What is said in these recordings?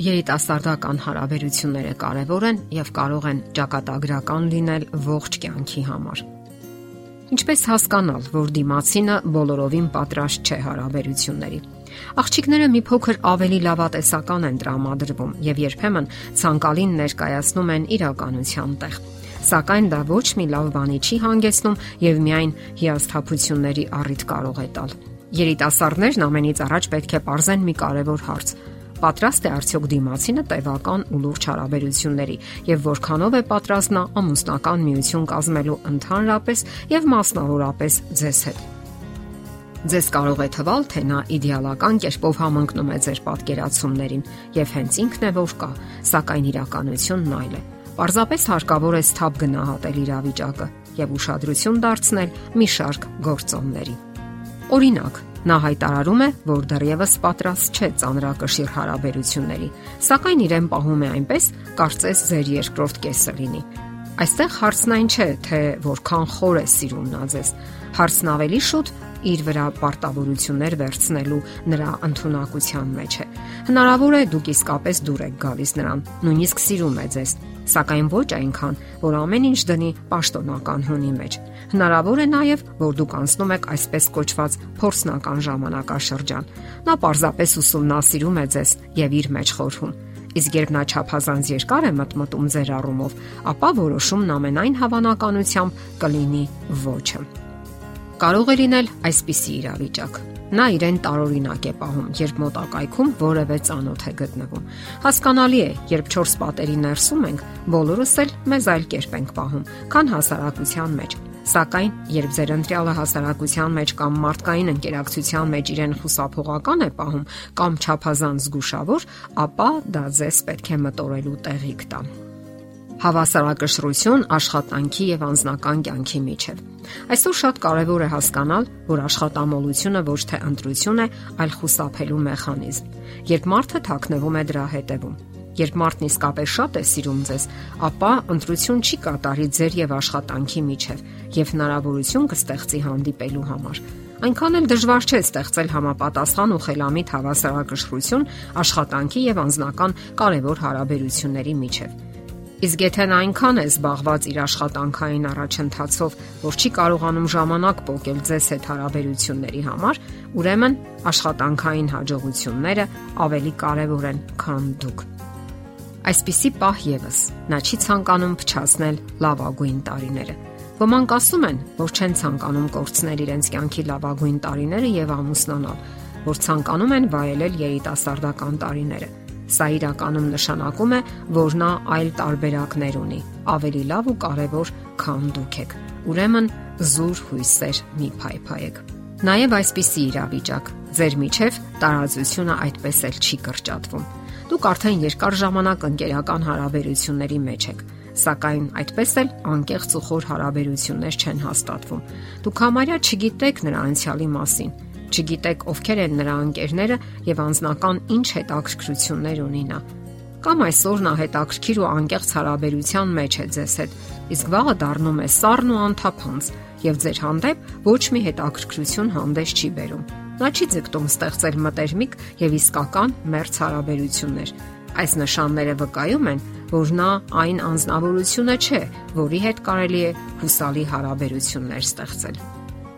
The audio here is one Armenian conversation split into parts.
երիտասարդական հարաբերությունները կարևոր են եւ կարող են ճակատագրական լինել ողջ կյանքի համար։ Ինչպես հասկանալ, որ դիմացինը բոլորովին պատրաստ չէ հարաբերությունների։ Աղջիկները մի փոքր ավելի լավատեսական են տրամադրվում եւ երբեմն ցանկալին ներկայացնում են իրականության տեղ։ Սակայն դա ոչ մի լավ բանի չի հանգեցնում եւ միայն հիասթափությունների առիթ կարող է տալ։ Երիտասարդներն ամենից առաջ պետք է ողրզեն մի կարևոր հարց պատրաստ է արդյոք դիմացինը տևական ու լուրջ հարաբերությունների եւ որքանով է պատրաստ նա ամուսնական միություն կազմելու ընդհանրապես եւ մասնավորապես ձեզ հետ։ Ձեզ կարող է թվալ, թե նա իդեալական կերպով համընկնում է ձեր պատկերացումներին եւ հենց ինքն է որ կա, սակայն իրականությունն այլ է։ Պարզապես հարկավոր է սթափ գնահատել իրավիճակը եւ ուշադրություն դարձնել մի շարք գործոնների։ Օրինակ, Նա հայտարարում է, որ դեռևս պատրաստ չէ ծանրակշիռ հարաբերությունների, սակայն իրեն պահում է այնպես, կարծես ձեր երկրորդ կեսը լինի։ Այստեղ հարցն այն չէ, թե որքան խոր է սիրում նա ձեզ։ Հարցն ավելի շուտ իր վրա պարտավորություններ վերցնելու նրա ընտունակության մեջ է։ Հնարավոր է դուք իսկապես դուր եք գալիս նրան, նույնիսկ սիրում է ձեզ, սակայն ոչ այնքան, որ ամեն ինչ դնի պաշտոնական հունի մեջ։ Հնարավոր է նաև, որ դուք անցնում եք այսպես կոչված փորձնական ժամանակաշրջան։ Նա պարզապես ուսումնասիրում է ձեզ եւ իր մեջ խորհում։ Իսկ երբ նա ճափազանց երկար է մտմտում ձեր առումով, ապա որոշումն ամենայն հավանականությամբ կլինի ոչը։ Կարող է լինել այսպիսի իրավիճակ. Նա իրեն տարօրինակ է պահում, երբ մոտակայքում որևէ ծանոթ է գտնվում։ Հասկանալի է, երբ 4 պատերի ներսում ենք, բոլորս էլ մեզ այլ կերպ ենք պահում, քան հասարակության մեջ։ Սակայն, երբ ձեր ընտրյալը հասարակության մեջ կամ մարդկային ընկերակցության մեջ իրեն խուսափողական է պահում կամ ճափազանց զգուշավոր, ապա դա ձեզ պետք է մտորելու տեղիք տա հավասարակշռություն աշխատանքի եւ անձնական կյանքի միջև։ Այսօր շատ կարևոր է հասկանալ, որ աշխատամոլությունը ոչ թե ընտրություն է, այլ խուսափելու մեխանիզմ։ Երբ մարդը թաքնվում է դրա հետևում, երբ մարդն իսկապես շատ է սիրում ձեզ, ապա ընտրություն չի կատարի ձեր եւ աշխատանքի միջև եւ հնարավորություն կստեղծի հանդիպելու համար։ Այնքան էլ դժվար չէ ստեղծել համապատասխան ու խելամիտ հավասարակշռություն աշխատանքի եւ անձնական կարևոր հարաբերությունների միջև Իսկ եթե նա այնքան է զբաղված իր աշխատանքային առաջընթացով, որ չի կարողանում ժամանակ փոխել ձեզ հետ հարաբերությունների համար, ուրեմն աշխատանքային հաջողությունները ավելի կարևոր են, քան դուք։ Այսպիսի պահ եւս նա չի ցանկանում փչացնել լավագույն տարիները։ Ոմանք ասում են, որ չեն ցանկանում կորցնել իրենց կյանքի լավագույն տարիները եւ ամուսնանալ, որ ցանկանում են վայելել երիտասարդական տարիները Սա իրականում նշանակում է, որ նա այլ տարբերակներ ունի, ավելի լավ ու կարևոր, քան դուք եք։ Ուրեմն զուր հույսեր մի փայփայեք։ Նաև այսպիսի իրավիճակ. ձեր միջև տարածությունը այդպես էլ չի կրճատվում։ Դուք արդեն երկար ժամանակ ընկերական հարաբերությունների մեջ եք, սակայն այդպես էլ անկեղծ ու խոր հարաբերություններ չեն հաստատվում։ Դուք համարյա չգիտեք նրա անցյալի մասին չգիտեք ովքեր են նրա ընկերները եւ անznական ինչ հետաքրքրություններ ունի նա։ Կամ այսօր նա հետաքրքիր ու անկեղծ հարաբերության մեջ է ձեզ հետ, իսկ վաղը դառնում է սառն ու անթափանց եւ ձեր հանդեպ ոչ մի հետաքրքրություն հանդես չի բերում։ Նա չի ձգտում ստեղծել մտերմիկ եւ իսկական մերց հարաբերություններ։ Այս նշանները վկայում են, որ նա այն անznավորությունը չէ, որի հետ կարելի է հուսալի հարաբերություններ ստեղծել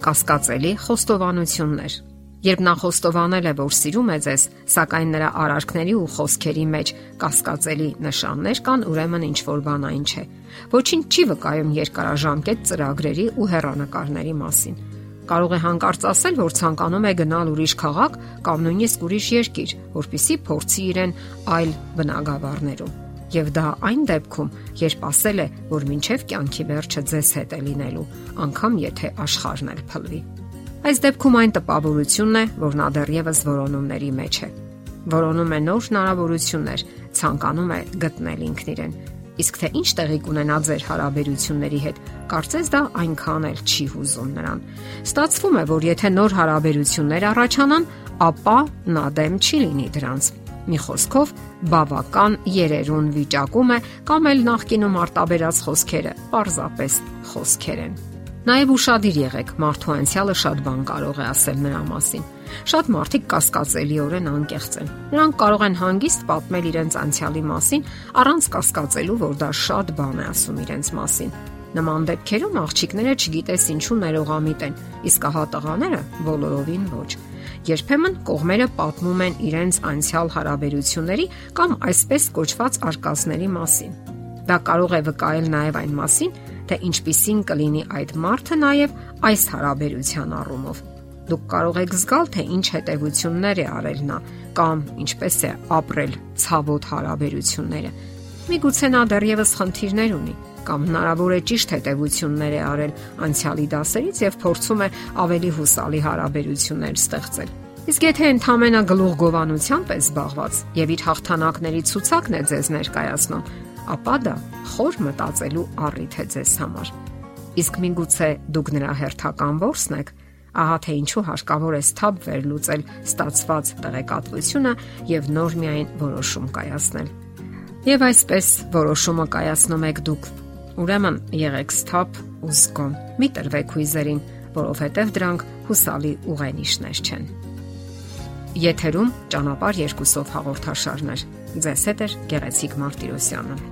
կասկածելի խոստովանություններ։ Երբ նա խոստովանել է, որ սիրում է ձեզ, սակայն նրա արարքների ու խոսքերի մեջ կասկածելի նշաններ կան, ուրեմն ինչ որ բան այն չէ։ Ոչինչ չի վկայում երկարաժամկետ ծրագրերի ու հեռանկարների մասին։ Կարող է հանկարծ ասել, որ ցանկանում է գնալ ուրիշ քաղաք կամ նույնիսկ ուրիշ երկիր, որpիսի փորձի իրեն այլ բնագավառներում եւ դա այն դեպքում, երբ ասել է, որ մինչև կյանքի վերջը ձեզ հետ է լինելու, անկամ եթե աշխարհն էլ փլվի։ Այս դեպքում այն տպավորությունն է, որ նա դեռևս որոնումների մեջ է։ Որոնում է նոր հնարավորություններ, ցանկանում է գտնել ինքն իրեն։ Իսկ թե ինչ տեղի կունենա ձեր հարաբերությունների հետ, կարծես դա այնքան էլ չի հուզում նրան։ Ստացվում է, որ եթե նոր հարաբերություններ առաջանան, ապա նա դեմ չի լինի դրանց Մի խոսքով բավական երերուն վիճակում է կամ էլ նախկինում արտաբերած խոսքերը պարզապես խոսքեր են։ Նաև ուշադիր եղեք, մարդու անցյալը շատ բան կարող է ասել նրա մասին։ Շատ մարդիկ կասկածելիորեն անկեղծ են։ Նրանք կարող են հանգիստ պատմել իրենց անցյալի մասին, առանց կասկածելու, որ դա շատ բան է ասում իրենց մասին։ Նման դեպքերում աղջիկները չգիտես ինչու ներողամիտ են, իսկ ահա տղաները բոլորովին ոչ։ Երբեմն կողմերը պատմում են իրենց անցյալ հարաբերությունների կամ այսպես կոչված արկածների մասին։ Դա կարող է վկայել նաև այն մասին, թե ինչպիսին կլինի այդ մարդը նաև այս հարաբերության առումով։ Դուք կարող եք զգալ, թե ինչ հետևություններ է արել նա կամ ինչպես է ապրել ցավոտ հարաբերությունները։ Միգուցե նա դեռևս խնդիրներ ունի կամ հնարավոր է ճիշտ հետևություններ է արել անցյալի դասերից եւ փորձում է ավելի հուսալի հարաբերություններ ստեղծել։ Իսկ եթե ընդհանրապես գլուխ գովանությամբ է զբաղված եւ իր հաղթանակների ցուցակն է ձեզ ներկայացնում, ապա դա խոր մտածելու առիթ է ձեզ համար։ Իսկ միգուցե դուք նրա հերթական ворսն եք, ահա թե ինչու հարկավոր է ստապ վերլուծել ստացված տեղեկատվությունը եւ նոր միայն որոշում կայացնել։ Եվ այսպես որոշումը կայացնում եք դուք։ Ուրեմն եղեք ստապ ու զգոն։ Մի տրվեք հույզերին, որովհետև դրանք հուսալի ուղենիշներ չեն։ Եթերում ճանապար երկուսով հաղորդաշարներ։ Ձեզ հետ է Գեղեցիկ Մարտիրոսյանը։